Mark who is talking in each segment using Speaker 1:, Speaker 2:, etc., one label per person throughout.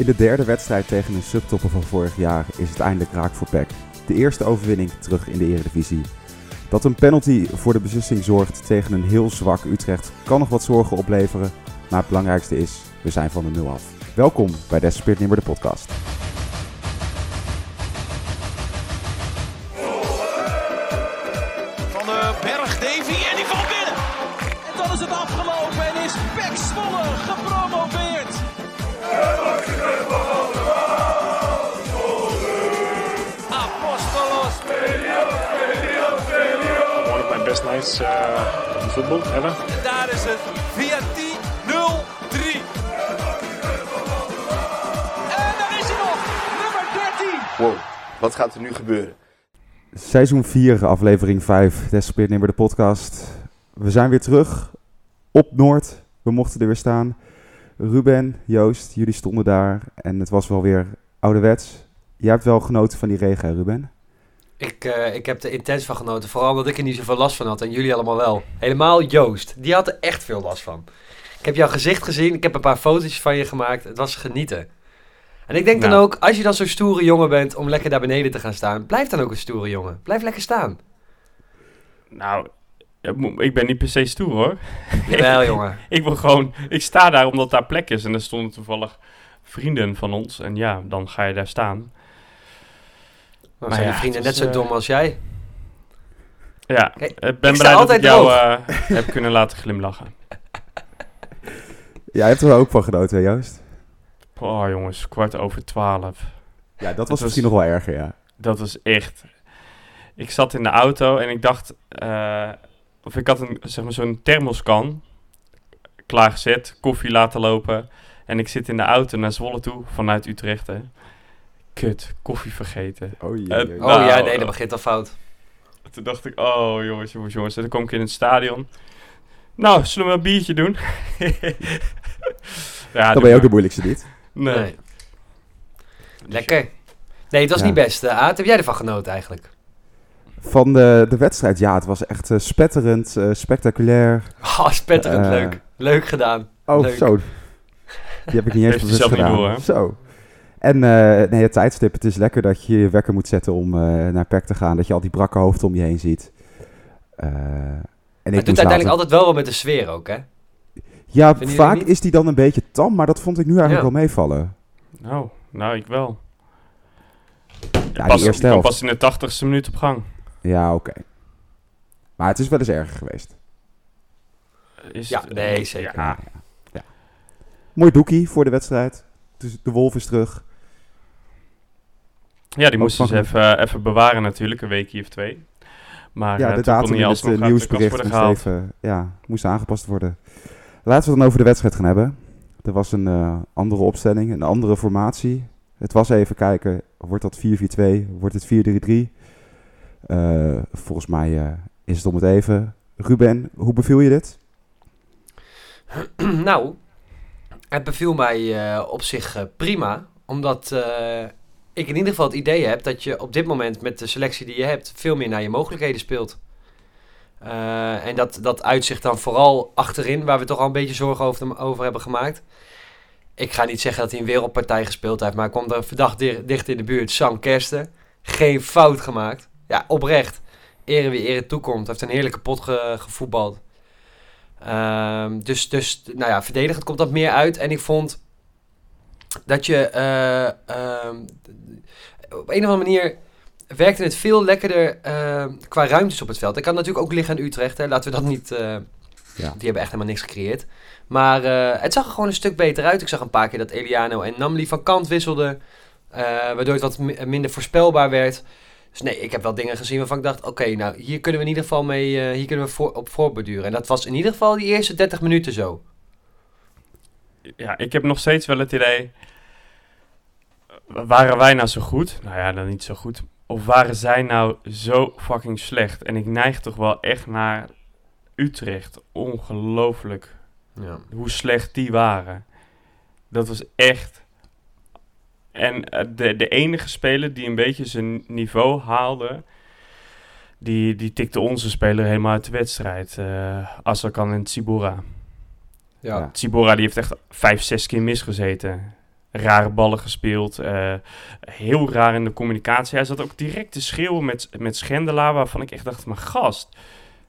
Speaker 1: In de derde wedstrijd tegen een subtopper van vorig jaar is het eindelijk raak voor PEC. De eerste overwinning terug in de Eredivisie. Dat een penalty voor de beslissing zorgt tegen een heel zwak Utrecht kan nog wat zorgen opleveren. Maar het belangrijkste is, we zijn van de nul af. Welkom bij Desperate Nimmer de podcast.
Speaker 2: Gebeuren?
Speaker 1: Seizoen 4, aflevering 5, Desperate Nimmer de podcast. We zijn weer terug op Noord. We mochten er weer staan. Ruben, Joost, jullie stonden daar en het was wel weer ouderwets. Jij hebt wel genoten van die regen, hè, Ruben?
Speaker 3: Ik, eh, ik heb er intens van genoten. Vooral omdat ik er niet zoveel last van had. En jullie allemaal wel. Helemaal Joost. Die had er echt veel last van. Ik heb jouw gezicht gezien. Ik heb een paar fotootjes van je gemaakt. Het was genieten. En ik denk dan
Speaker 4: Nou.
Speaker 3: ook, als je dan zo'n stoere jongen bent om lekker daar beneden te gaan staan. Blijf dan ook een stoere jongen. Blijf lekker staan.
Speaker 4: Nou, ik ben niet per se stoer hoor.
Speaker 3: Jawel jongen.
Speaker 4: Ik wil gewoon, ik sta daar omdat daar plek is en er stonden toevallig vrienden van ons en ja, dan ga je daar staan.
Speaker 3: Dan
Speaker 4: Maar
Speaker 3: zijn
Speaker 4: ja,
Speaker 3: je vrienden net zo
Speaker 4: eh,
Speaker 3: dom als jij.
Speaker 4: Ja,
Speaker 3: Kijk,
Speaker 4: ik ben
Speaker 3: ik sta
Speaker 4: blij dat
Speaker 3: altijd
Speaker 4: ik jou eh, heb kunnen laten glimlachen.
Speaker 1: Jij hebt er wel ook van genoten, hè, Joost?
Speaker 4: Oh jongens, kwart over twaalf.
Speaker 1: Ja, dat was
Speaker 4: was-
Speaker 1: misschien nog wel erger, ja.
Speaker 4: Dat was echt. Ik zat in de auto en ik dacht, eh, of ik had een, zeg maar zo'n thermoskan klaargezet, koffie laten lopen. En ik zit in de auto naar Zwolle toe vanuit Utrecht. Hè. Kut, koffie vergeten.
Speaker 1: Oh jee,
Speaker 4: Eh,
Speaker 1: jee.
Speaker 3: Oh
Speaker 4: Nou,
Speaker 3: ja, nee,
Speaker 4: eh,
Speaker 3: dat begint al fout.
Speaker 4: Toen dacht ik, oh jongens, jongens, jongens. En toen kom ik in het stadion. Nou, zullen we een biertje doen? ja,
Speaker 1: Dan
Speaker 4: doe
Speaker 1: ben je ook de moeilijkste niet.
Speaker 4: Nee.
Speaker 3: Nee. Lekker. Nee, het was
Speaker 1: Ja.
Speaker 3: niet best. Uh, Aad, heb jij ervan genoten eigenlijk?
Speaker 1: Van de, de wedstrijd, ja, het was echt eh, spetterend, eh, spectaculair.
Speaker 3: Oh, spetterend leuk. Leuk gedaan.
Speaker 1: Oh,
Speaker 3: Leuk.
Speaker 1: zo. Die heb ik niet eens bewust
Speaker 4: niet
Speaker 1: gedaan.
Speaker 4: door, hè?
Speaker 1: Zo. En eh, nee, het tijdstip, het is lekker dat je je wekker moet zetten om eh, naar PEC te gaan. Dat je al die brakke hoofden om je heen ziet. Eh, en
Speaker 3: Het
Speaker 1: moest
Speaker 3: doet uiteindelijk
Speaker 1: later-
Speaker 3: altijd wel wat met de sfeer ook, hè?
Speaker 1: Ja, vaak is die dan een beetje tam, maar dat vond ik nu eigenlijk
Speaker 3: Ja.
Speaker 1: wel meevallen.
Speaker 4: Nou, nou, ik wel.
Speaker 1: Ja,
Speaker 4: pas,
Speaker 1: die eerste helft.
Speaker 4: pas in de tachtigste minuut op gang.
Speaker 1: Ja, oké. Maar het is wel eens erger geweest.
Speaker 4: Is
Speaker 3: Ja,
Speaker 4: het-
Speaker 3: nee, zeker.
Speaker 4: Ja,
Speaker 1: Mooi doekie voor de wedstrijd. Dus de Wolf is terug.
Speaker 4: ja die moesten ze even, even bewaren natuurlijk, een weekje of twee. Maar
Speaker 1: Ja,
Speaker 4: eh,
Speaker 1: de datum in het
Speaker 4: alsnog
Speaker 1: eh,
Speaker 4: de
Speaker 1: nieuwsbericht moest, even, ja, moest aangepast worden. Laten we het dan over de wedstrijd gaan hebben. Er was een eh, andere opstelling, een andere formatie. Het was even kijken, wordt dat 4-4-2, wordt het 4-3-3? Eh, volgens mij eh, is het om het even. Ruben, hoe beviel je dit?
Speaker 3: nou, het beviel mij op zich prima. Omdat ik in ieder geval het idee heb dat je op dit moment met de selectie die je hebt veel meer naar je mogelijkheden speelt. Eh, en dat, dat uitzicht dan vooral achterin, waar we toch al een beetje zorgen over, hebben gemaakt. Ik ga niet zeggen dat hij een wereldpartij gespeeld heeft, maar hij kwam er verdacht di- dicht in de buurt. Sam Kersten, geen fout gemaakt. Ja, oprecht. Ere wie ere toekomt. Heeft een heerlijke pot ge- gevoetbald. Ehm, dus, dus, nou ja, verdedigend komt dat meer uit. En ik vond dat je eh, ehm, op een of andere manier werkte het veel lekkerder ehm, qua ruimtes op het veld. Ik kan natuurlijk ook liggen aan Utrecht, hè. laten we dat niet... eh,
Speaker 1: Ja.
Speaker 3: Die hebben echt helemaal niks gecreëerd. Maar eh, het zag er gewoon een stuk beter uit. Ik zag een paar keer dat Eliano en Namli van kant wisselden. eh, waardoor het wat mi- minder voorspelbaar werd. Dus nee, ik heb wel dingen gezien waarvan ik dacht... Oké, nou, hier kunnen we in ieder geval mee... eh, hier kunnen we voor, op voorbeduren. En dat was in ieder geval die eerste 30 minuten zo.
Speaker 4: Ja, ik heb nog steeds wel het idee. Waren wij nou zo goed? Nou ja, dan niet zo goed. Of waren zij nou zo fucking slecht? En ik neig toch wel echt naar Utrecht. Ongelooflijk
Speaker 3: Ja.
Speaker 4: hoe slecht die waren. Dat was echt. En eh, de, de enige speler die een beetje zijn niveau haalde. Die, die tikte onze speler helemaal uit de wedstrijd. eh Assakan en Tsibora.
Speaker 3: Ja.
Speaker 4: Tsibora die heeft echt vijf, zes keer misgezeten. Rare ballen gespeeld. eh, heel raar in de communicatie. Hij zat ook direct te schreeuwen met, met Schendelaar, waarvan ik echt dacht, mijn gast,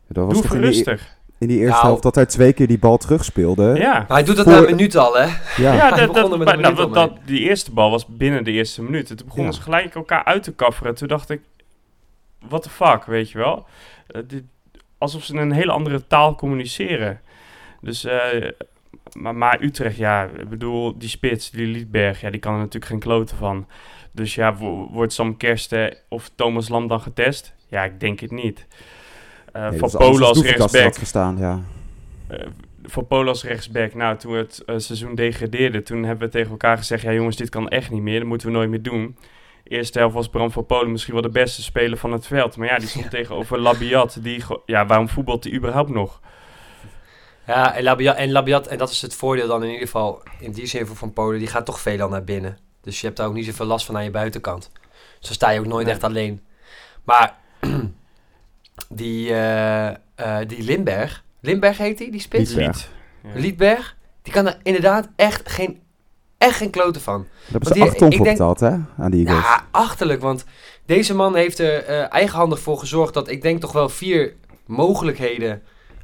Speaker 1: Dat was
Speaker 4: doe
Speaker 1: toch
Speaker 4: even
Speaker 1: in die,
Speaker 4: rustig.
Speaker 1: in die eerste
Speaker 3: Nou.
Speaker 1: helft dat hij twee keer die bal terugspeelde.
Speaker 4: Ja.
Speaker 3: Maar hij doet dat
Speaker 1: Voor-
Speaker 3: na een minuut al, hè?
Speaker 1: Ja.
Speaker 4: Dat,
Speaker 3: begon
Speaker 4: dat, maar nou, dat, die eerste bal was binnen de eerste minuut. Toen begonnen
Speaker 1: Ja.
Speaker 4: ze gelijk elkaar uit te kafferen. Toen dacht ik, what the fuck, weet je wel? Eh, dit, alsof ze in een hele andere taal communiceren. Dus, eh, maar, maar Utrecht, ja, ik bedoel, die spits, die Liedberg, ja, die kan er natuurlijk geen kloten van. Dus ja, wo- wordt Sam Kersten of Thomas Lam dan getest? Ja, ik denk het niet. Eh,
Speaker 1: Nee,
Speaker 4: van
Speaker 1: is anders
Speaker 4: Polen als rechtsback.
Speaker 1: gestaan, ja.
Speaker 4: Eh, voor Polen als rechtsback, nou, toen het eh, seizoen degradeerde, toen hebben we tegen elkaar gezegd, ja jongens, dit kan echt niet meer, dat moeten we nooit meer doen. Eerste helft was Bram van Polen misschien wel de beste speler van het veld. Maar ja, die stond tegenover Labiat. Die, ja, waarom voetbalt hij überhaupt nog?
Speaker 3: Ja, en Labiat, en Labiat, en dat is het voordeel dan in ieder geval in die zin voor Van Polen, die gaat toch veelal naar binnen. Dus je hebt daar ook niet zoveel last van aan je buitenkant. Dus dan sta je ook nooit
Speaker 4: Nee.
Speaker 3: echt alleen. Maar die, eh, eh, die Limberg, Limberg heet die, die spits?
Speaker 1: Liedberg.
Speaker 4: Lied. Ja.
Speaker 3: Liedberg, die kan er inderdaad echt geen, echt geen kloten van.
Speaker 1: Daar hebben ze 8 ton
Speaker 3: ik
Speaker 1: voor
Speaker 3: denk-
Speaker 1: betaald, hè? Aan die Eagles.
Speaker 3: Ja, achterlijk, want deze man heeft er eh, eigenhandig voor gezorgd dat ik denk toch wel vier mogelijkheden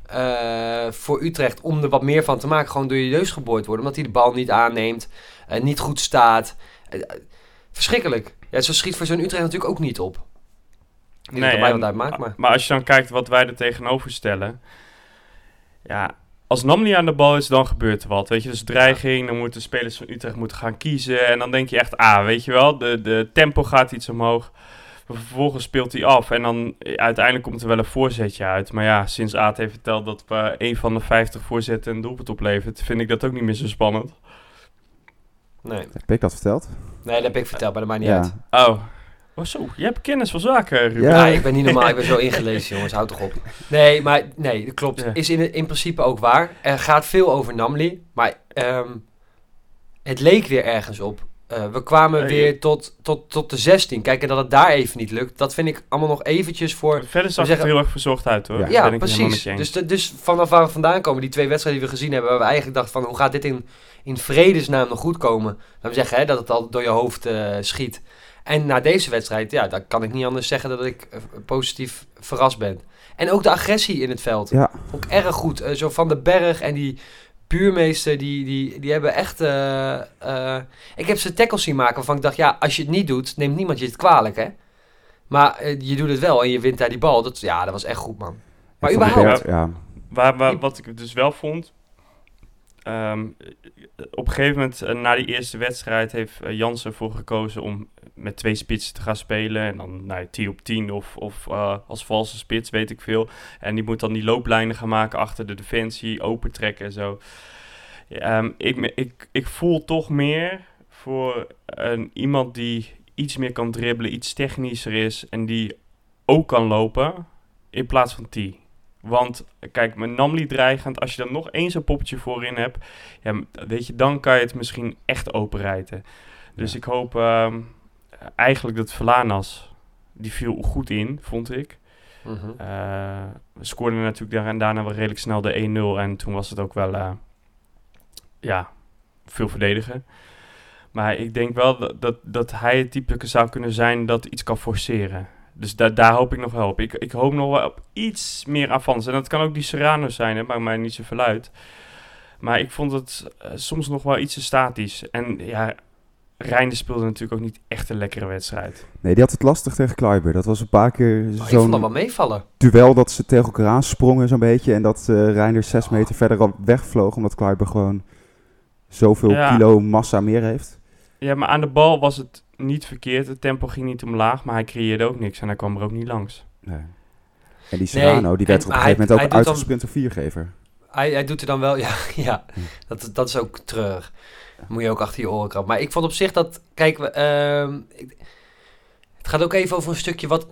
Speaker 3: eh, voor Utrecht om er wat meer van te maken gewoon door je neus geboord worden. Omdat hij de bal niet aanneemt, eh, niet goed staat. Eh, verschrikkelijk. Ja, zo schiet voor zo'n Utrecht natuurlijk ook niet op. Ik
Speaker 4: en-
Speaker 3: wat uitmaakt, maar...
Speaker 4: maar als je dan kijkt wat wij er tegenover stellen. Ja, als Namli aan de bal is, dan gebeurt er wat. Weet je, dus dreiging, dan moeten spelers van Utrecht moeten gaan kiezen. En dan denk je echt, ah, weet je wel, de, de tempo gaat iets omhoog. Maar vervolgens speelt hij af en dan eh, uiteindelijk komt er wel een voorzetje uit. Maar ja, sinds Aad heeft verteld dat we een van de 50 voorzetten een doelpunt oplevert, vind ik dat ook niet meer zo spannend.
Speaker 3: Nee.
Speaker 1: Heb ik dat verteld?
Speaker 3: nee, dat heb ik verteld, maar dat maakt niet
Speaker 1: Ja.
Speaker 3: uit.
Speaker 4: Oh. Oh zo, je hebt kennis van zaken, Ruben.
Speaker 1: Ja.
Speaker 3: Ik ben niet normaal. Ik ben zo ingelezen, jongens. Houd toch op. Nee, maar nee, dat klopt.
Speaker 4: Ja.
Speaker 3: Is in, in principe ook waar. Er gaat veel over Namli. Maar ehm, het leek weer ergens op. Eh, we kwamen
Speaker 4: Nee,
Speaker 3: weer tot, tot, tot de 16. Kijk, en dat het daar even niet lukt. Dat vind ik allemaal nog eventjes voor...
Speaker 4: Verder zag het
Speaker 3: zeggen-
Speaker 4: er heel erg verzorgd uit hoor.
Speaker 1: Ja.
Speaker 4: Ben
Speaker 3: Ja, precies. Dus, de- dus vanaf waar we vandaan komen, die twee wedstrijden die we gezien hebben... waar we eigenlijk dachten van, hoe gaat dit in, in vredesnaam nog goed komen? Laten we zeggen hè, dat het al door je hoofd eh, schiet. En na deze wedstrijd, ja, dan kan ik niet anders zeggen dat ik eh, positief verrast ben. En ook de agressie in het veld.
Speaker 1: Ja.
Speaker 3: Vond ik erg goed. Eh, zo Van den Berg en die buurmeester, die, die, die hebben echt... eh, eh, ik heb ze tackles zien maken waarvan ik dacht, ja, als je het niet doet, neemt niemand je het kwalijk, hè? Maar eh, je doet het wel en je wint daar die bal. Dat, ja, dat was echt goed, man. Maar überhaupt...
Speaker 1: Ja.
Speaker 4: Waar, waar, wat ik dus wel vond. Ehm, op een gegeven moment, eh, na die eerste wedstrijd, heeft Jansen ervoor gekozen om met twee spitsen te gaan spelen. En dan nou, 10 op 10 of, of eh, als valse spits, weet ik veel. En die moet dan die looplijnen gaan maken achter de defensie, opentrekken en zo. Ehm, ik, ik, ik voel toch meer voor een, iemand die iets meer kan dribbelen, iets technischer is en die ook kan lopen, in plaats van T. Want kijk, met Namli dreigend, als je dan nog één zo'n poppetje voorin hebt, ja, weet je, dan kan je het misschien echt openrijden. Dus
Speaker 1: Ja.
Speaker 4: ik hoop ehm, eigenlijk dat Verlanas, die viel goed in, vond ik.
Speaker 3: Mhm.
Speaker 4: Eh, we scoorden natuurlijk daar, daarna wel redelijk snel de 1-0 en toen was het ook wel, eh, ja, veel verdedigen. Maar ik denk wel dat, dat, dat hij het type zou kunnen zijn dat iets kan forceren. Dus da daar hoop ik nog wel op. Ik, ik hoop nog wel op iets meer aanvallends. En dat kan ook die Serrano zijn, hè, maakt mij niet zoveel uit. Maar ik vond het eh, soms nog wel iets te statisch. En ja, Reinders speelde natuurlijk ook niet echt een lekkere wedstrijd.
Speaker 1: Nee, die had het lastig tegen Kluiber. Dat was een paar keer
Speaker 3: Oh, ik vond dat
Speaker 1: zo'n
Speaker 3: wel meevallen.
Speaker 1: duel dat ze tegen elkaar aansprongen zo'n beetje. En dat eh Reinders zes meter verder al wegvloog. Omdat Kluiber gewoon zoveel
Speaker 4: Ja.
Speaker 1: kilo massa meer heeft.
Speaker 4: Ja, maar aan de bal was het niet verkeerd. Het tempo ging niet omlaag, maar hij creëerde ook niks. En hij kwam er ook niet langs.
Speaker 1: Nee. En die Serrano, die werd
Speaker 3: en-
Speaker 1: op een gegeven
Speaker 3: hij-
Speaker 1: moment ook
Speaker 3: hij doet dan-
Speaker 1: uitgesprint door viergever.
Speaker 3: Hij, hij doet er dan wel, ja, ja dat, dat is ook treurig. Moet je ook achter je oren krabben. Maar ik vond op zich dat, kijk, we, ehm, het gaat ook even over een stukje, wat,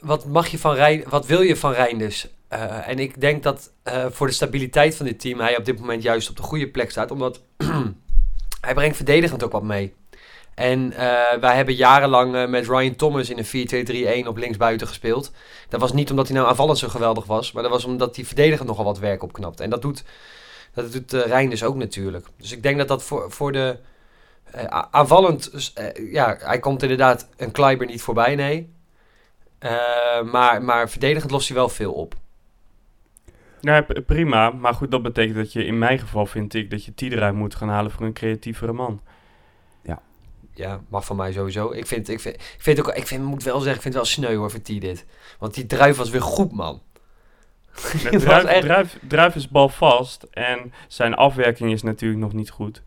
Speaker 3: wat mag je van Rijn, wat wil je van Reinders? Eh, en ik denk dat eh, voor de stabiliteit van dit team hij op dit moment juist op de goede plek staat, omdat hij brengt verdedigend ook wat mee. En eh, wij hebben jarenlang eh, met Ryan Thomas in een 4-2-3-1 op linksbuiten gespeeld. Dat was niet omdat hij nou aanvallend zo geweldig was, maar dat was omdat hij verdedigend nogal wat werk opknapt. En dat doet, dat doet uh, Rijn dus ook natuurlijk. Dus ik denk dat dat voor, voor de Eh, aanvallend, eh, ja, hij komt inderdaad een Kleiber niet voorbij, nee. Eh, maar, maar verdedigend lost hij wel veel op.
Speaker 4: Ja, p- prima. Maar goed, dat betekent dat je in mijn geval vind ik dat je Tiedera moet gaan halen voor een creatievere man.
Speaker 3: Ja, mag van mij sowieso. Ik vind, ik vind, ik vind ook, ik vind, moet wel zeggen, ik vind het wel sneu hoor, voor T dit. Want die druif was weer goed, man. Was
Speaker 4: Druif,
Speaker 3: echt-
Speaker 4: Druif, Druif is balvast en zijn afwerking is natuurlijk nog niet goed.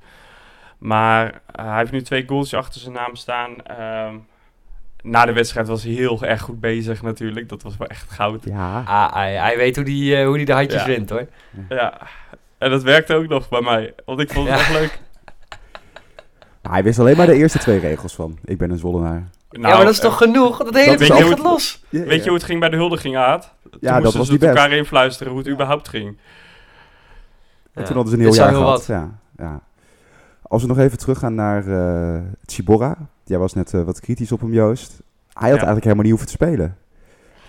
Speaker 4: Maar eh, hij heeft nu twee goals achter zijn naam staan. Ehm, na de wedstrijd was hij heel erg goed bezig natuurlijk. Dat was wel echt goud.
Speaker 1: Ja,
Speaker 3: Ah, hij, hij weet hoe die, eh, hoe die de handjes
Speaker 4: Ja.
Speaker 3: wint, hoor.
Speaker 4: Ja, en dat werkte ook nog bij mij. Want ik vond het
Speaker 3: Ja.
Speaker 4: echt leuk.
Speaker 1: hij wist alleen maar de eerste twee regels van. Ik ben een Zwollenaar.
Speaker 3: ja, maar dat is toch genoeg? Dat hele
Speaker 1: dat is
Speaker 3: publiek
Speaker 4: ook-
Speaker 3: gaat los.
Speaker 1: Ja,
Speaker 4: Weet je hoe het ging bij de huldiging, Aad? Toen
Speaker 1: Ja, dat was
Speaker 4: ze
Speaker 1: best.
Speaker 4: elkaar influisteren hoe het überhaupt ging.
Speaker 1: En toen hadden ze een heel jaar
Speaker 3: heel
Speaker 1: gehad. Ja, ja. Als we nog even teruggaan naar eh Chibora. Jij was net eh, wat kritisch op hem, Joost. Hij had eigenlijk helemaal niet hoeven te spelen.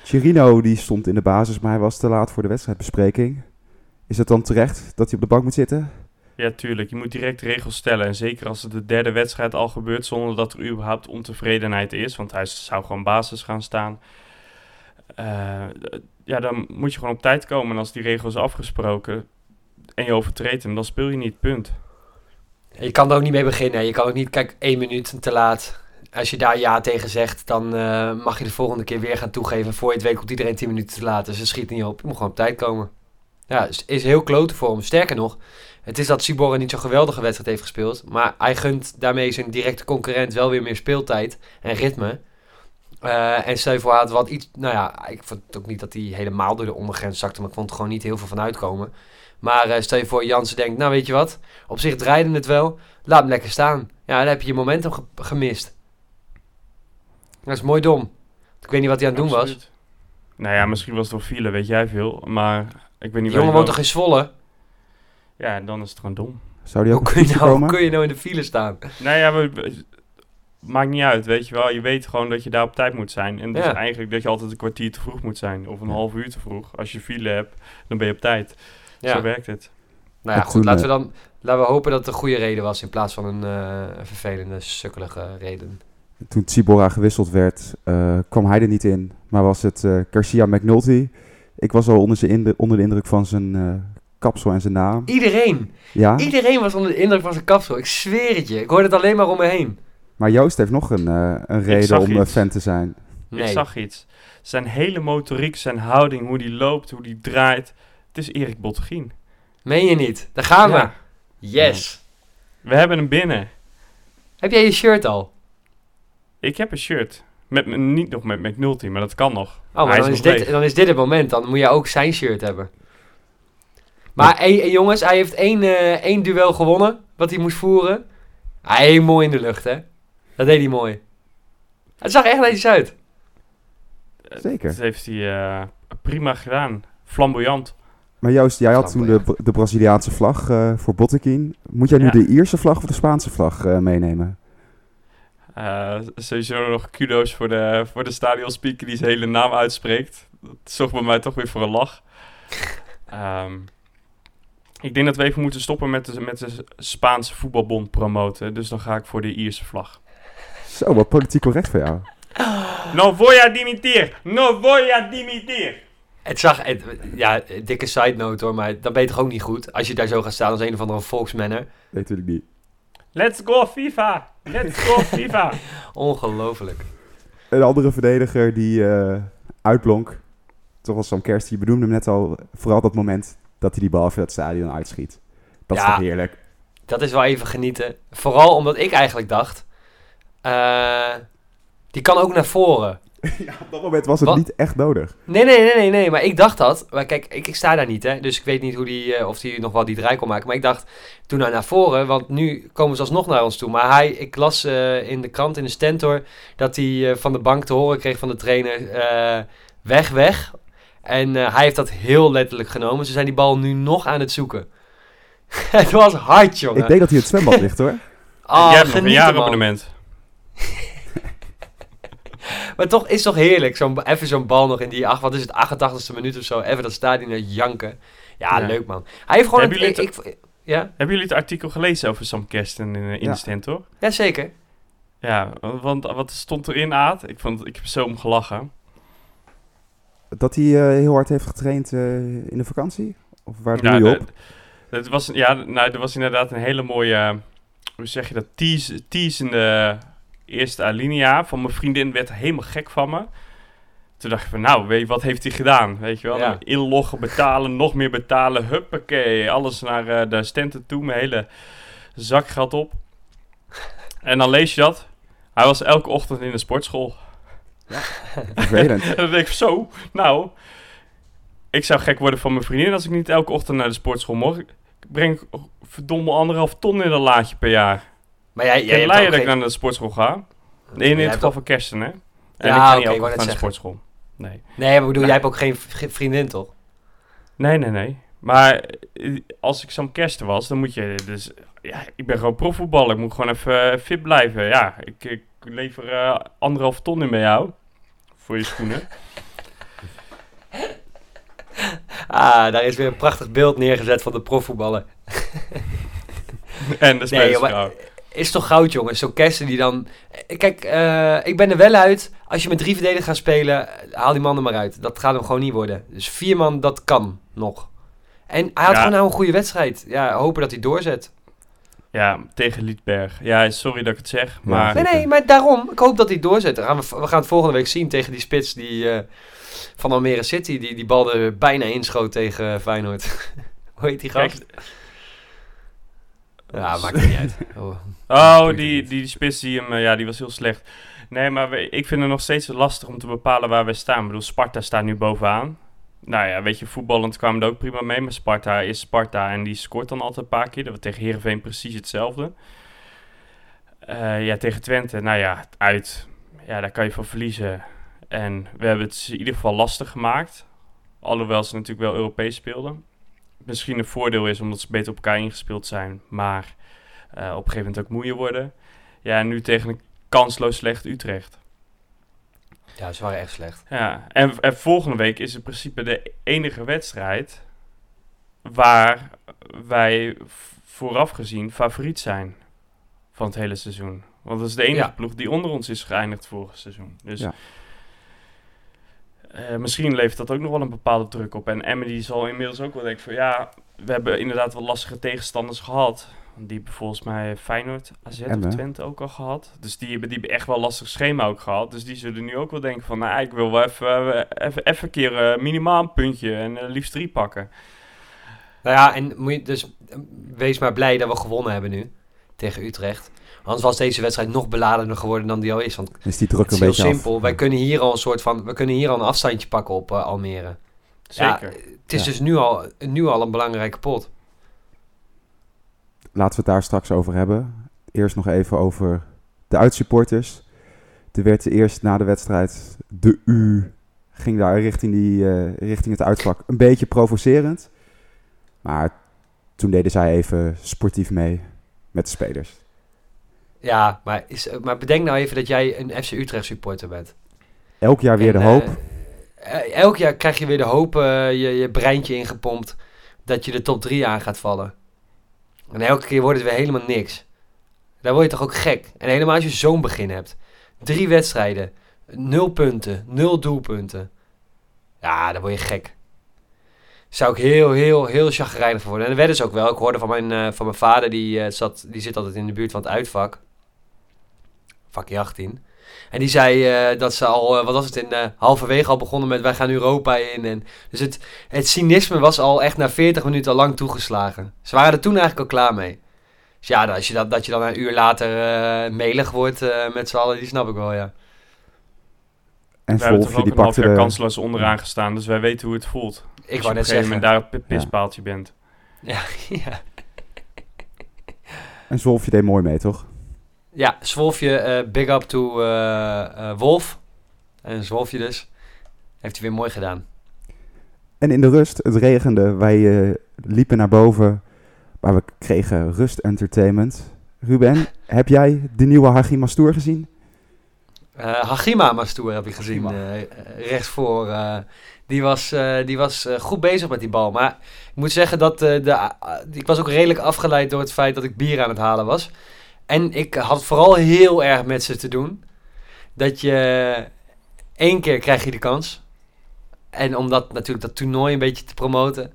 Speaker 1: Chirino die stond in de basis, maar hij was te laat voor de wedstrijdbespreking. Is het dan terecht dat hij op de bank moet zitten?
Speaker 4: Ja, tuurlijk. Je moet direct regels stellen. En zeker als het de derde wedstrijd al gebeurt zonder dat er überhaupt ontevredenheid is. Want hij zou gewoon basis gaan staan. Eh, ja, dan moet je gewoon op tijd komen. En als die regel is afgesproken en je overtreedt hem, dan speel je niet. Punt.
Speaker 3: Je kan er ook niet mee beginnen. Je kan ook niet, kijk, één minuut te laat. Als je daar ja tegen zegt, dan eh, mag je de volgende keer weer gaan toegeven. Voor je het weet komt iedereen 10 minuten te laat. Dus het schiet niet op. Je moet gewoon op tijd komen. Ja, is, is heel klote voor hem. Sterker nog, het is dat Sibora niet zo'n geweldige wedstrijd heeft gespeeld. Maar hij gunt daarmee zijn directe concurrent wel weer meer speeltijd en ritme. Eh, en stel je voor, hij had wat iets... Nou ja, ik vond het ook niet dat hij helemaal door de ondergrens zakte. Maar ik vond er gewoon niet heel veel van uitkomen. Maar eh, stel je voor, Jansen denkt, nou weet je wat? Op zich draaide het wel. Laat hem lekker staan. Ja, dan heb je je momentum ge- gemist. Dat is mooi dom. Ik weet niet wat hij aan het doen was.
Speaker 4: Nou ja, misschien was het door file, weet jij veel. Maar ik weet niet
Speaker 3: Die
Speaker 4: waar
Speaker 3: jongen woont toch in Zwolle?
Speaker 4: Ja, dan is het gewoon dom.
Speaker 1: Zou die ook
Speaker 3: Hoe kun, je nou, hoe
Speaker 1: komen?
Speaker 3: kun je nou in de file staan?
Speaker 4: Nou ja, we, we- maakt niet uit, weet je wel. Je weet gewoon dat je daar op tijd moet zijn. En dus
Speaker 3: Ja.
Speaker 4: eigenlijk dat je altijd een kwartier te vroeg moet zijn. Of een half uur te vroeg. Als je file hebt, dan ben je op tijd.
Speaker 3: Ja.
Speaker 4: Zo werkt het.
Speaker 3: Nou ja,
Speaker 1: En
Speaker 3: goed. Laten we dan laten we hopen dat het een goede reden was in plaats van een, eh, vervelende, sukkelige reden.
Speaker 1: Toen Chibora gewisseld werd, eh, kwam hij er niet in. Maar was het eh, Garcia McNulty. Ik was al onder, zijn inde- onder de indruk van zijn eh, kapsel en zijn naam.
Speaker 3: Iedereen!
Speaker 1: Ja,
Speaker 3: Iedereen was onder de indruk van zijn kapsel. Ik zweer het je. Ik hoorde het alleen maar om me heen.
Speaker 1: maar Joost heeft nog een, eh, een reden om eh,
Speaker 4: iets.
Speaker 1: fan te zijn.
Speaker 3: Nee.
Speaker 4: Ik zag iets. Zijn hele motoriek, zijn houding, hoe die loopt, hoe die draait. Het is Erik Bottegien.
Speaker 3: Meen je niet? Daar gaan we.
Speaker 4: Ja.
Speaker 3: Yes.
Speaker 4: We hebben hem binnen.
Speaker 3: Heb jij je shirt al?
Speaker 4: Ik heb een shirt. Met, me- niet nog met McNulty, maar dat kan nog.
Speaker 3: Oh, maar dan is,
Speaker 4: nog
Speaker 3: dit, dan is dit het moment. Dan moet je ook zijn shirt hebben. Maar hey, jongens, hij heeft één, eh, één duel gewonnen. Wat hij moest voeren. Hij mooi in de lucht, hè? Dat deed hij mooi. Het zag echt netjes uit.
Speaker 1: Zeker.
Speaker 4: Dat heeft hij eh, prima gedaan. Flamboyant.
Speaker 1: Maar Joost, jij had toen de, de Braziliaanse vlag eh, voor Bottekin. Moet jij nu
Speaker 4: Ja.
Speaker 1: de Ierse vlag of de Spaanse vlag eh, meenemen?
Speaker 4: Eh, sowieso nog kudo's voor de, voor de stadionspeaker die zijn hele naam uitspreekt. Dat zorgt bij mij toch weer voor een lach. Ehm, ik denk dat we even moeten stoppen met de, met de Spaanse voetbalbond promoten. Dus dan ga ik voor de Ierse vlag.
Speaker 1: Zo, wat politiek correct voor jou.
Speaker 4: No voy a dimitir! No voy a dimitir!
Speaker 3: Het zag, het, ja, dikke side note hoor, maar dan ben je toch ook niet goed. Als je daar zo gaat staan als een of andere volksmanner.
Speaker 1: Nee, natuurlijk niet.
Speaker 4: Let's go FIFA! Let's go FIFA!
Speaker 3: Ongelooflijk.
Speaker 1: Een andere verdediger die eh, uitblonk. Toch was Sam Kerst. Je benoemde hem net al. Vooral dat moment dat hij die bal voor het stadion uitschiet. Dat is
Speaker 3: Ja.
Speaker 1: toch heerlijk.
Speaker 3: Dat is wel even genieten. Vooral omdat ik eigenlijk dacht... eh, die kan ook naar voren.
Speaker 1: ja, op dat moment was het
Speaker 3: Wat?
Speaker 1: niet echt nodig.
Speaker 3: Nee, nee, nee, nee, nee. Maar ik dacht dat. Maar kijk, ik, ik sta daar niet, hè. Dus ik weet niet hoe die, eh, of die nog wel die draai kon maken. Maar ik dacht, doe nou naar voren. Want nu komen ze alsnog naar ons toe. Maar hij, ik las eh, in de krant, in de stentor... dat hij van de bank te horen kreeg van de trainer... weg, weg. En eh, hij heeft dat heel letterlijk genomen. Ze zijn die bal nu nog aan het zoeken. het was hard, jongen.
Speaker 1: Ik denk dat hij het zwembad ligt hoor.
Speaker 3: Oh,
Speaker 4: Jij hebt nog een jaarabonnement.
Speaker 3: Maar toch is toch heerlijk, zo'n, even zo'n bal nog in die, ach, wat is het, 88ste minuut of zo, even dat stadion janken. Ja,
Speaker 4: Ja.
Speaker 3: leuk man. Hij heeft gewoon,
Speaker 4: Hebben
Speaker 3: een, ik,
Speaker 4: jullie
Speaker 3: ik- Ja,
Speaker 4: Hebben jullie het artikel gelezen over Sam Kersten in, uh, in
Speaker 1: Ja.
Speaker 4: de Stentor?
Speaker 3: Jazeker.
Speaker 4: Ja, want wat stond erin, Aad? Ik, vond, ik heb zo om gelachen.
Speaker 1: Dat hij eh, heel hard heeft getraind eh, in de vakantie? Of waar doe
Speaker 4: Ja,
Speaker 1: je op?
Speaker 4: Het was, ja, nou, er was inderdaad een hele mooie, hoe zeg je dat, tease, teasende eerste alinea. Van mijn vriendin werd helemaal gek van me. Toen dacht ik van, nou, weet je, wat heeft hij gedaan? Weet je wel,
Speaker 3: Ja.
Speaker 4: inloggen, betalen, nog meer betalen, huppakee. Alles naar eh, de stenten toe, mijn hele zakgeld op. En dan lees je dat. Hij was elke ochtend in de sportschool.
Speaker 1: Vervelend.
Speaker 4: Denk ik, zo, nou, ik zou gek worden van mijn vriendin als ik niet elke ochtend naar de sportschool mocht. Ik breng verdomme anderhalf ton in een laadje per jaar.
Speaker 3: Maar jij, jij hebt
Speaker 4: dat ik
Speaker 3: geen-
Speaker 4: naar de sportschool ga. Nee, in het
Speaker 3: hebt
Speaker 4: geval
Speaker 3: ook-
Speaker 4: van kersten, hè. En
Speaker 3: Ja,
Speaker 4: ik ga
Speaker 3: oké,
Speaker 4: niet elke naar de
Speaker 3: zeggen.
Speaker 4: sportschool. Nee.
Speaker 3: Nee, maar ik bedoel, jij hebt ook geen vriendin, toch?
Speaker 4: Nee, nee, nee. Maar eh, als ik zo'n kersten was, dan moet je dus... Ja, ik ben gewoon profvoetballer. Ik moet gewoon even eh, fit blijven. Ja, ik, ik lever eh, anderhalf ton in bij jou. Voor je schoenen.
Speaker 3: Ah, daar is weer een prachtig beeld neergezet van de profvoetballer.
Speaker 4: en de.
Speaker 3: Is toch goud, jongens? Zo'n kersten die dan... Kijk, ik ben er wel uit. Als je met drie verdedigers gaat spelen, haal die man er maar uit. Dat gaat hem gewoon niet worden. Dus vier man, dat kan nog. En hij had
Speaker 4: Ja.
Speaker 3: gewoon nou een goede wedstrijd. Ja, hopen dat hij doorzet.
Speaker 4: Ja, tegen Liedberg. Ja, sorry dat ik het zeg, maar...
Speaker 3: Nee, nee, maar daarom. Ik hoop dat hij doorzet. Dan gaan we, we gaan het volgende week zien tegen die spits die, eh, van Almere City. Die die bal er bijna inschoot tegen Feyenoord. Hoe heet die
Speaker 4: Kijk,
Speaker 3: gast? Ja, maakt niet uit. Oh.
Speaker 4: Oh, die, die, die spits die hem, eh, ja, die was heel slecht. Nee, maar we- ik vind het nog steeds lastig om te bepalen waar we staan. Ik bedoel, Sparta staat nu bovenaan. Nou ja, weet je, voetballend kwamen er ook prima mee. Maar Sparta is Sparta en die scoort dan altijd een paar keer. Dat was tegen Heerenveen precies hetzelfde. Eh, ja, tegen Twente, nou ja, uit. Ja, daar kan je van verliezen. En we hebben het in ieder geval lastig gemaakt. Alhoewel ze natuurlijk wel Europees speelden. Misschien een voordeel is omdat ze beter op elkaar ingespeeld zijn. Maar eh, op een gegeven moment ook moeier worden. Ja, en nu tegen een kansloos slecht Utrecht.
Speaker 3: Ja, ze waren echt slecht.
Speaker 4: Ja, en, en volgende week is in principe de enige wedstrijd waar wij vooraf gezien favoriet zijn van het hele seizoen. Want dat is de enige
Speaker 3: Ja.
Speaker 4: ploeg die onder ons is geëindigd vorig seizoen. Dus
Speaker 1: Ja.
Speaker 4: eh, misschien levert dat ook nog wel een bepaalde druk op. En die zal inmiddels ook wel denken van ja, we hebben inderdaad wel lastige tegenstanders gehad. Die hebben volgens mij Feyenoord, AZ of. Twente ook al gehad. Dus die hebben, die hebben echt wel een lastig schema ook gehad. Dus die zullen nu ook wel denken van nou ik wil wel even, eh, even, even een keer eh, minimaal een puntje en eh, liefst drie pakken.
Speaker 3: Nou ja, en moet je dus wees maar blij dat we gewonnen hebben nu tegen Utrecht. Anders was deze wedstrijd nog beladener geworden dan die al is. Want
Speaker 1: Is die druk
Speaker 3: het is
Speaker 1: een
Speaker 3: heel
Speaker 1: beetje
Speaker 3: simpel.
Speaker 1: af?
Speaker 3: Wij kunnen hier al een soort van, we kunnen hier al een afstandje pakken op Almere. Ja,
Speaker 4: Zeker.
Speaker 3: het is
Speaker 1: Ja.
Speaker 3: dus nu al, nu al een belangrijke pot.
Speaker 1: Laten we het daar straks over hebben. Eerst nog even over de uitsupporters. Er werd eerst na de wedstrijd de U ging daar richting, die, eh, richting het uitvak een beetje provocerend. Maar toen deden zij even sportief mee met de spelers.
Speaker 3: Ja, maar, is, eh, maar bedenk nou even dat jij een FC Utrecht supporter bent.
Speaker 1: Elk jaar weer
Speaker 3: En,
Speaker 1: de hoop.
Speaker 3: eh, elk jaar krijg je weer de hoop, je, je breintje ingepompt, dat je de top 3 aan gaat vallen. En elke keer wordt het weer helemaal niks. Daar word je toch ook gek. En helemaal als je zo'n begin hebt. Drie wedstrijden, nul punten, nul doelpunten. Ja, dan word je gek. Zou ik heel, heel, heel chagrijnig worden. En dat werden ze ook wel. Ik hoorde van mijn, eh, van mijn vader, die, eh, zat, die zit altijd in de buurt van het uitvak. Vakje 18. En die zei eh, dat ze al, eh, wat was het, in eh, halverwege al begonnen met wij gaan Europa in. En, dus het, het cynisme was al echt na 40 minuten al lang toegeslagen. Ze waren er toen eigenlijk al klaar mee. Dus ja, als je dat, dat je dan een uur later eh, melig wordt eh, met z'n allen, die snap ik wel, ja.
Speaker 1: En
Speaker 4: we hebben toch ook
Speaker 1: die
Speaker 4: een half
Speaker 1: de...
Speaker 4: kansloos onderaan gestaan, dus wij weten hoe het voelt.
Speaker 3: Ik
Speaker 4: Als je
Speaker 3: wou
Speaker 4: op
Speaker 3: net
Speaker 4: een gegeven
Speaker 3: zeggen.
Speaker 4: moment daar op het pispaaltje bent.
Speaker 3: Ja, ja.
Speaker 1: En Wolfje deed mooi mee, toch?
Speaker 3: Ja, Zwolfje, eh, big up to eh, eh, Wolf. En Zwolfje dus. Heeft hij weer mooi gedaan.
Speaker 1: En in de rust, het regende. Wij liepen naar boven, maar we kregen rust entertainment. Ruben, heb jij de nieuwe Hagi Mastour gezien?
Speaker 3: Eh Hagima Mastour heb ik gezien,
Speaker 1: Hagima.
Speaker 3: eh, rechts voor. die was, die was goed bezig met die bal. Maar ik moet zeggen dat de, ik was ook redelijk afgeleid door het feit dat ik bier aan het halen was. En ik had vooral heel erg met ze te doen. Dat je één keer krijg je de kans. En om dat natuurlijk dat toernooi een beetje te promoten.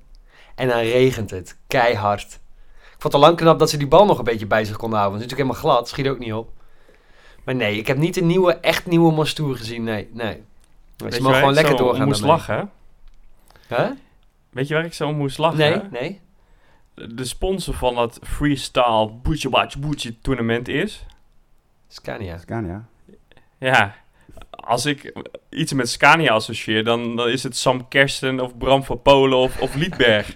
Speaker 3: En dan regent het keihard. Ik vond het al lang knap dat ze die bal nog een beetje bij zich konden houden. Het is natuurlijk helemaal glad, schiet ook niet op. Maar nee, ik heb niet een nieuwe, echt nieuwe Mastour gezien. Nee, nee.
Speaker 4: Weet
Speaker 3: Ze
Speaker 4: je
Speaker 3: mogen gewoon
Speaker 4: ik
Speaker 3: lekker doorgaan.
Speaker 4: moest
Speaker 3: daarmee.
Speaker 4: lachen?
Speaker 3: Huh?
Speaker 4: Weet je waar ik zo om moest lachen?
Speaker 3: Nee, nee.
Speaker 4: De sponsor van dat freestyle Boetje Watch Boetje tournament is...
Speaker 3: Scania.
Speaker 1: Scania.
Speaker 4: Ja, als ik iets met Scania associeer, dan, dan is het Sam Kersten of Bram van Polen of, of Liedberg.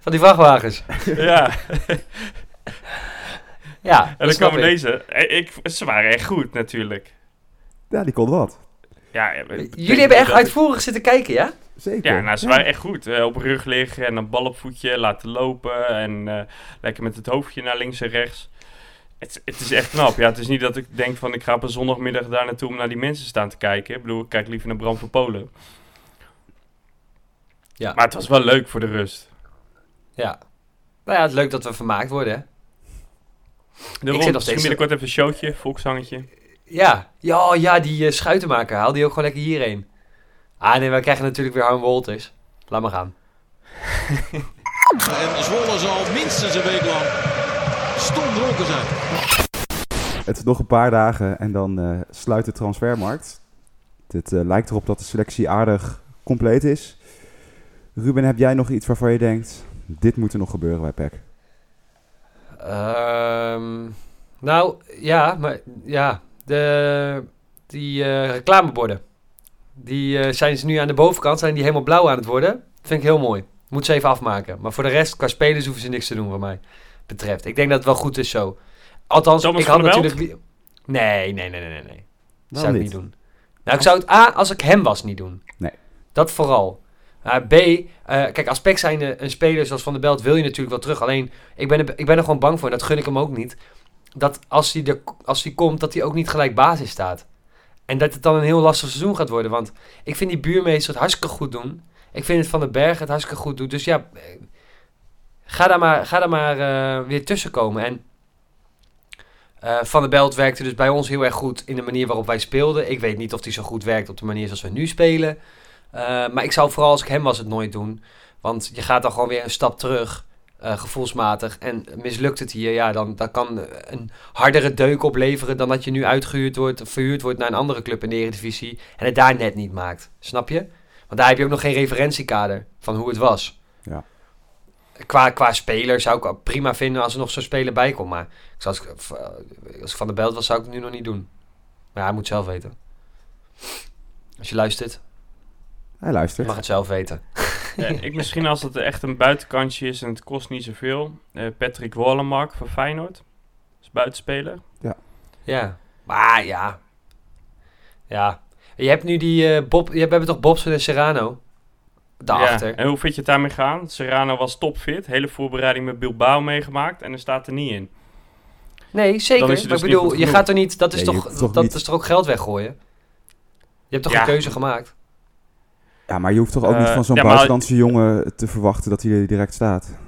Speaker 3: Van die vrachtwagens.
Speaker 4: ja,
Speaker 3: Ja,
Speaker 4: en dan komen
Speaker 3: ik.
Speaker 4: deze. Eh, Ik, ze waren echt goed natuurlijk.
Speaker 1: Ja, die kon wat.
Speaker 4: Ja, ik
Speaker 3: Jullie hebben echt
Speaker 4: ik-
Speaker 3: uitvoerig zitten kijken, ja?
Speaker 1: Zeker.
Speaker 4: Ja, nou, ze waren echt goed. Eh, op rug liggen en een bal op voetje laten lopen. En eh, lekker met het hoofdje naar links en rechts. Het, het is echt knap. Ja, het is niet dat ik denk van ik ga op een zondagmiddag daar naartoe om naar die mensen staan te kijken. Ik bedoel, ik kijk liever naar Bram van Polen.
Speaker 3: Ja.
Speaker 4: Maar het was wel leuk voor de rust.
Speaker 3: Ja. Nou ja, het is leuk dat we vermaakt worden, hè?
Speaker 4: De
Speaker 3: zit
Speaker 4: rond,
Speaker 3: nog steeds-
Speaker 4: binnenkort even een showtje, volkszangetje.
Speaker 3: Ja, ja, ja die uh, schuitenmaker, haal die ook gewoon lekker hierheen. Ah nee, wij krijgen natuurlijk weer Harm Wolters. Laat maar gaan.
Speaker 5: En Zwolle zal minstens een week lang stom dronken zijn.
Speaker 1: Het is nog een paar dagen en dan eh, sluit de transfermarkt. Het eh, lijkt erop dat de selectie aardig compleet is. Ruben, heb jij nog iets waarvan je denkt, dit moet er nog gebeuren bij PEC?
Speaker 3: Ehm, nou, ja, maar ja, de, die eh, reclameborden. Die eh, zijn ze nu aan de bovenkant, zijn die helemaal blauw aan het worden. Vind ik heel mooi. Moet ze even afmaken. Maar voor de rest, qua spelers hoeven ze niks te doen, wat mij betreft. Ik denk dat het wel goed is zo. Althans,
Speaker 4: Thomas
Speaker 3: ik had natuurlijk... li- Nee, nee, nee, nee, nee. nee. Dat zou ik
Speaker 1: niet?
Speaker 3: niet doen. Nou, ik zou het A, als ik hem was, niet doen.
Speaker 1: Nee.
Speaker 3: Dat vooral. Uh, B, uh, kijk, als PEC zijn een speler zoals Van der Belt wil je natuurlijk wel terug. Alleen, ik ben, er, ik ben er gewoon bang voor, en dat gun ik hem ook niet. Dat als hij, er, als hij komt, dat hij ook niet gelijk basis staat. En dat het dan een heel lastig seizoen gaat worden. Want ik vind die buurmeester het hartstikke goed doen. Ik vind het Van den Berg het hartstikke goed doen. Dus ja, eh, ga daar maar, ga daar maar uh, weer tussen komen. En uh, Van der Belt werkte dus bij ons heel erg goed in de manier waarop wij speelden. Ik weet niet of hij zo goed werkt op de manier zoals we nu spelen. Maar ik zou vooral als ik hem was het nooit doen. Want je gaat dan gewoon weer een stap terug, uh, gevoelsmatig. En mislukt het hier, ja, dan, dan kan een hardere deuk opleveren dan dat je nu uitgehuurd wordt, verhuurd wordt naar een andere club in de Eredivisie. En het daar net niet maakt. Snap je? Want daar heb je ook nog geen referentiekader van hoe het was.
Speaker 1: Ja.
Speaker 3: Qua, qua speler zou ik het prima vinden als er nog zo'n speler bij komt. Maar ik zou, als, als ik van de belt was, zou ik het nu nog niet doen. Maar hij moet zelf weten. Als je luistert,
Speaker 1: Hij luistert.
Speaker 3: mag het zelf weten.
Speaker 4: Ja, ik misschien als het echt een buitenkantje is en het kost niet zoveel. Uh, Patrick Wallenmark van Feyenoord. Is buitenspeler.
Speaker 1: Ja.
Speaker 3: Ja. Maar ja. Ja. Je hebt nu die uh, Bob... Je hebt toch Bobson en Serrano? Daarachter.
Speaker 4: Ja. En hoe vind je het daarmee gaan? Serrano was topfit. Hele voorbereiding met Bilbao meegemaakt. En er staat er niet in.
Speaker 3: Nee, zeker.
Speaker 4: Dus
Speaker 3: maar ik bedoel, je gaat er niet... Dat is,
Speaker 1: nee,
Speaker 3: toch,
Speaker 1: toch
Speaker 3: dat
Speaker 1: niet...
Speaker 3: is toch ook geld weggooien? Je hebt toch
Speaker 4: ja.
Speaker 3: een keuze gemaakt?
Speaker 1: Ja, maar je hoeft toch ook
Speaker 4: uh,
Speaker 1: niet van zo'n
Speaker 4: ja,
Speaker 1: buitenlandse jongen te verwachten dat hij er direct staat?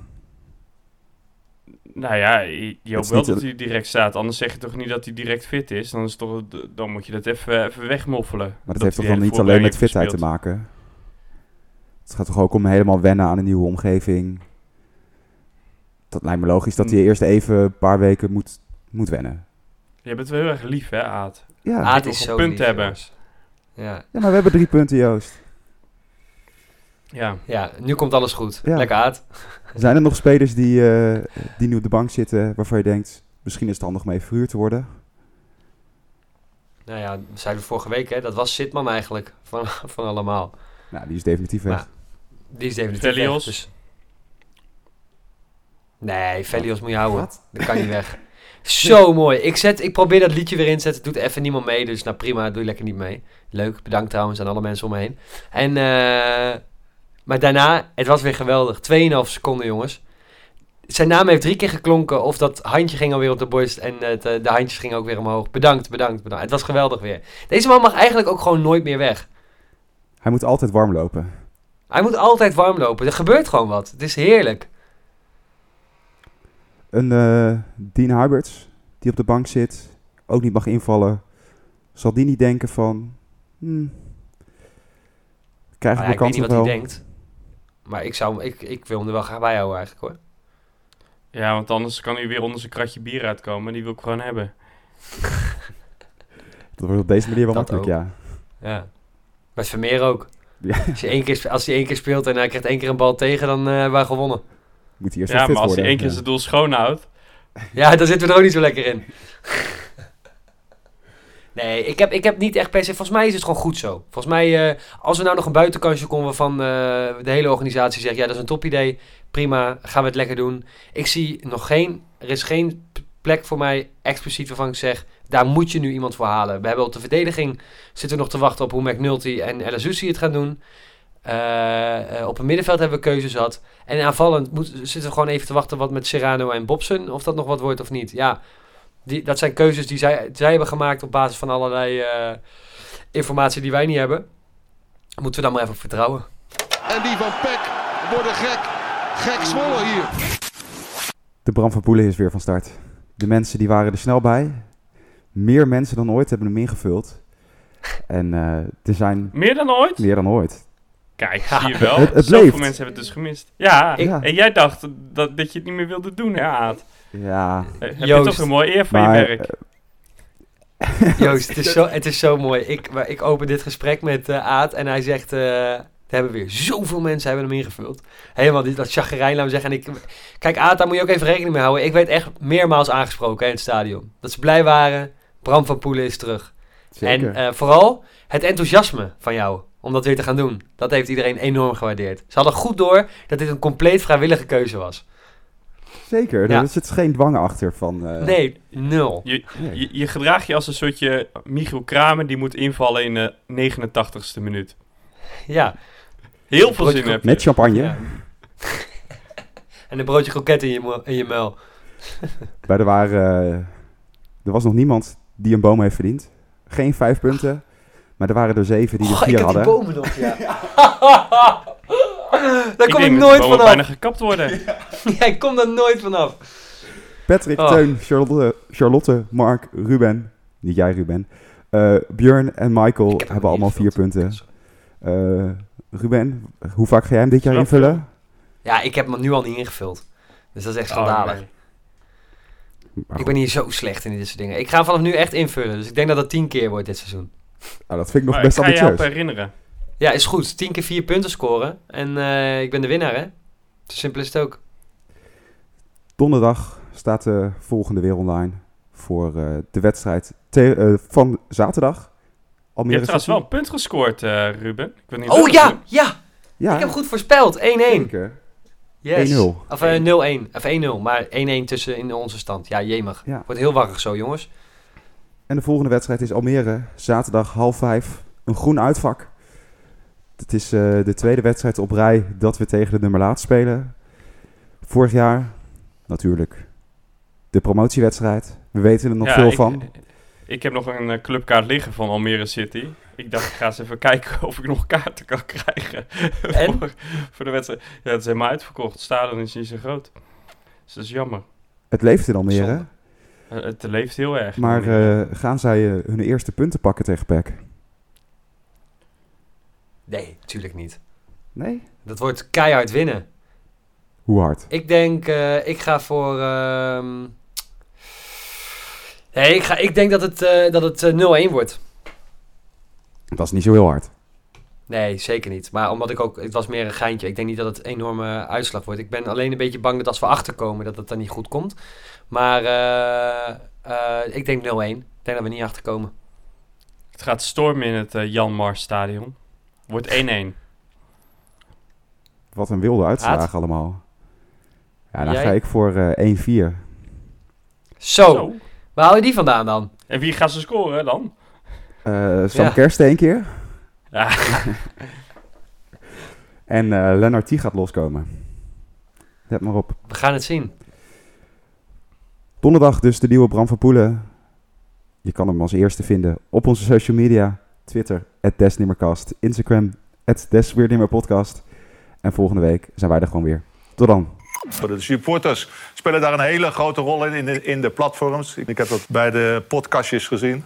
Speaker 4: Nou ja, je, hoopt wel dat hij direct staat. Anders zeg je toch niet dat hij direct fit is. Dan, is toch, dan moet je dat even, even wegmoffelen.
Speaker 1: Maar dat, dat heeft toch dan niet alleen met fitheid te maken? Het gaat toch ook om helemaal wennen aan een nieuwe omgeving? Dat lijkt me logisch dat hij eerst even een paar weken moet, moet wennen.
Speaker 4: Je bent wel heel erg lief, hè, Aad?
Speaker 1: Ja,
Speaker 3: Aad is zo
Speaker 4: punt
Speaker 3: lief,
Speaker 4: hebben.
Speaker 3: Ja.
Speaker 1: ja, maar we hebben drie punten, Joost.
Speaker 4: Ja.
Speaker 3: ja, nu komt alles goed.
Speaker 1: Ja.
Speaker 3: Lekker Aad.
Speaker 1: Zijn er nog spelers die, uh, die nu op de bank zitten waarvan je denkt, misschien is het handig mee verhuurd te worden?
Speaker 3: Nou ja, dat zeiden we vorige week, hè. Dat was Sitman eigenlijk, van, van allemaal.
Speaker 1: Nou, die is definitief weg.
Speaker 3: Maar, die is definitief
Speaker 4: Velios.
Speaker 3: weg. Dus... Nee, Velios moet je houden.
Speaker 1: Wat?
Speaker 3: Dat kan niet weg. Zo mooi. Ik, zet, ik probeer dat liedje weer in te zetten. Doet even niemand mee. Dus nou prima, doe je lekker niet mee. Leuk. Bedankt trouwens aan alle mensen om me heen. En, uh, maar daarna, het was weer geweldig. 2,5 seconden jongens. zijn naam heeft drie keer geklonken of dat handje ging alweer op de borst en het, eh, de handjes gingen ook weer omhoog. Bedankt, bedankt, bedankt. Het was geweldig weer. Deze man mag eigenlijk ook gewoon nooit meer weg.
Speaker 1: Hij moet altijd warm lopen.
Speaker 3: Hij moet altijd warm lopen. Er gebeurt gewoon wat. Het is heerlijk.
Speaker 1: Een eh Dean Huberts, die op de bank zit, ook niet mag invallen. Zal die niet denken van... Hmm, krijg ik
Speaker 3: Nou ja,
Speaker 1: mijn
Speaker 3: ik weet
Speaker 1: kans
Speaker 3: niet wat hij
Speaker 1: wel?
Speaker 3: denkt. Maar ik, zou, ik, ik wil hem er wel graag bij houden eigenlijk hoor.
Speaker 4: Ja, want anders kan hij weer onder zijn kratje bier uitkomen. En die wil ik gewoon hebben.
Speaker 1: Dat wordt op deze manier wel
Speaker 3: Dat
Speaker 1: makkelijk,
Speaker 3: ook.
Speaker 1: ja.
Speaker 3: Ja. Met Vermeer ook.
Speaker 1: Ja.
Speaker 3: Als, je één keer, als hij één keer speelt en hij krijgt één keer een bal tegen, dan eh hebben wij gewonnen.
Speaker 1: Moet hij eerst
Speaker 4: Ja, maar als hij één keer
Speaker 1: ja.
Speaker 4: zijn doel schoon houdt.
Speaker 3: Ja, daar zitten we er ook niet zo lekker in. Nee, ik heb, ik heb niet echt per se... Volgens mij is het gewoon goed zo. Volgens mij, eh, als we nou nog een buitenkansje komen waarvan eh, de hele organisatie zegt... Ja, dat is een topidee. Prima, gaan we het lekker doen. Ik zie nog geen... Er is geen plek voor mij expliciet waarvan ik zeg... Daar moet je nu iemand voor halen. We hebben op de verdediging zitten nog te wachten op hoe McNulty en El het gaan doen. Eh, op het middenveld hebben we keuzes gehad. En aanvallend moet, zitten we gewoon even te wachten wat met Serrano en Bobson. Of dat nog wat wordt of niet. Ja, die, dat zijn keuzes die zij, zij hebben gemaakt op basis van allerlei eh, informatie die wij niet hebben. Moeten we dan maar even op vertrouwen.
Speaker 6: En die van Peck worden gek. Gek Zwolle hier.
Speaker 1: De Bram van Poelen is weer van start. De mensen die waren er snel bij. Meer mensen dan ooit hebben hem ingevuld. En eh, er zijn
Speaker 4: Meer dan ooit?
Speaker 1: meer dan ooit.
Speaker 4: Kijk,
Speaker 3: Ja,
Speaker 4: zie je wel.
Speaker 1: het- het
Speaker 4: Zoveel
Speaker 1: leeft.
Speaker 4: mensen hebben het dus gemist. Ja,
Speaker 1: Ik-
Speaker 4: en jij dacht dat, dat je het niet meer wilde doen, hè, Aad?
Speaker 1: Ja,
Speaker 4: Heb je
Speaker 3: Joost.
Speaker 4: toch een mooi eer van
Speaker 1: maar
Speaker 4: je werk?
Speaker 1: eh,
Speaker 3: Joost, het is zo, het is zo mooi. Ik, maar ik open dit gesprek met eh Aad en hij zegt... eh, er hebben weer zoveel mensen hebben hem ingevuld. Helemaal die, dat chagrijn, laat me zeggen. En ik, kijk, Aad, daar moet je ook even rekening mee houden. Ik werd echt meermaals aangesproken hè, in het stadion. Dat ze blij waren. Bram van Poelen is terug.
Speaker 1: zeker.
Speaker 3: En eh, vooral het enthousiasme van jou om dat weer te gaan doen. Dat heeft iedereen enorm gewaardeerd. Ze hadden goed door dat dit een compleet vrijwillige keuze was.
Speaker 1: Zeker,
Speaker 3: ja.
Speaker 1: er zit geen dwang achter van... eh,
Speaker 3: Nee, nul.
Speaker 4: Je,
Speaker 1: nee.
Speaker 4: je, je gedraagt je als een soortje Michiel Kramer die moet invallen in de 89ste minuut.
Speaker 3: Ja.
Speaker 4: Heel veel zin heb je.
Speaker 1: Met champagne.
Speaker 3: Ja. en een broodje kroket in je, in je muil.
Speaker 1: Maar er, waren, eh, er was nog niemand die een boom heeft verdiend. Geen vijf punten. Maar er waren er zeven die er
Speaker 3: Oh, ik
Speaker 1: vier
Speaker 3: heb die
Speaker 1: hadden.
Speaker 3: bomen nog, ja. Daar kom ik, nooit vanaf.
Speaker 4: bijna gekapt worden.
Speaker 3: Ja, ik kom daar nooit vanaf.
Speaker 1: Patrick,
Speaker 3: Oh.
Speaker 1: Teun, Charlotte, Charlotte, Mark, Ruben. Niet jij, Ruben. Eh Björn en Michael
Speaker 3: Ik heb
Speaker 1: hebben allemaal vier punten. Eh, Ruben, hoe vaak ga jij hem dit jaar invullen?
Speaker 3: Ja, ik heb hem nu al niet ingevuld. Dus dat is echt schandalig.
Speaker 4: Oh, nee.
Speaker 1: Maar
Speaker 3: Ik ben hier zo slecht in dit soort dingen. Ik ga hem vanaf nu echt invullen. Dus ik denk dat het tien keer wordt dit seizoen.
Speaker 1: nou, dat vind ik nog
Speaker 4: Maar
Speaker 1: best
Speaker 4: ik ga
Speaker 1: ambitieus.
Speaker 4: herinneren.
Speaker 3: Ja, is goed. Tien keer vier punten scoren. En eh, ik ben de winnaar, hè? Zo simpel is het ook.
Speaker 1: Donderdag staat de volgende weer online voor eh, de wedstrijd te- eh, van zaterdag.
Speaker 4: Je
Speaker 1: Almere
Speaker 4: hebt trouwens wel een punt gescoord, eh, Ruben. Ik weet niet
Speaker 3: Oh ja, ja!
Speaker 1: Ja,
Speaker 3: Ik heb goed voorspeld. 1-1.
Speaker 1: zeker.
Speaker 3: Yes.
Speaker 1: 1-0.
Speaker 3: Of eh, 0-1. Of 1-0. Maar 1-1 tussen in onze stand. Ja, jemig.
Speaker 1: Ja.
Speaker 3: Wordt heel warrig zo, jongens.
Speaker 1: En de volgende wedstrijd is Almere, zaterdag half vijf. Een groen uitvak. Het is eh, de tweede wedstrijd op rij dat we tegen de nummer laat spelen. Vorig jaar natuurlijk de promotiewedstrijd. We weten er nog
Speaker 4: Ja,
Speaker 1: veel
Speaker 4: ik-
Speaker 1: van.
Speaker 4: Ik heb nog een eh, clubkaart liggen van Almere City. Ik dacht, ik ga eens even kijken of ik nog kaarten kan krijgen.
Speaker 3: En?
Speaker 4: voor, voor de wedstrijd. Ja, het is helemaal uitverkocht. Het stadion is niet zo groot. Dus dat is jammer.
Speaker 1: Het leeft in Almere.
Speaker 3: Zonde.
Speaker 4: Eh, het leeft heel erg.
Speaker 1: Maar eh, gaan zij hun eerste punten pakken tegen PEC?
Speaker 3: Nee, tuurlijk niet.
Speaker 1: Nee?
Speaker 3: Dat wordt keihard winnen.
Speaker 1: Hoe hard?
Speaker 3: Ik denk, eh, ik ga voor... ehm, Nee, ik, ga, ik denk dat het, eh, dat het eh, 0-1 wordt.
Speaker 1: Dat is niet zo heel hard.
Speaker 3: Nee, zeker niet. Maar omdat ik ook... Het was meer een geintje. Ik denk niet dat het een enorme uitslag wordt. Ik ben alleen een beetje bang dat als we achterkomen... dat het dan niet goed komt. Maar eh, eh, ik denk 0-1. Ik denk dat we niet achterkomen.
Speaker 4: Het gaat stormen in het eh, Jan Mars stadion. Wordt 1-1.
Speaker 1: Wat een wilde uitslagen
Speaker 3: Haat.
Speaker 1: allemaal. Ja, dan
Speaker 3: Jij?
Speaker 1: ga ik voor eh 1-4.
Speaker 3: Zo,
Speaker 4: Zo.
Speaker 3: waar hou je die vandaan dan?
Speaker 4: En wie gaat ze scoren dan?
Speaker 1: Eh Sam
Speaker 3: Ja.
Speaker 1: Kersten één keer.
Speaker 4: Ja,
Speaker 1: En eh Lennart T gaat loskomen. Let maar op.
Speaker 3: We gaan het zien.
Speaker 1: Donderdag dus de nieuwe Bram van Poelen. Je kan hem als eerste vinden op onze social media. Twitter, Desnimmercast. Instagram, Desweernimmerpodcast. En volgende week zijn wij er gewoon weer. Tot dan.
Speaker 7: De supporters spelen daar een hele grote rol in, in de, in de platforms. Ik heb dat bij de podcastjes gezien.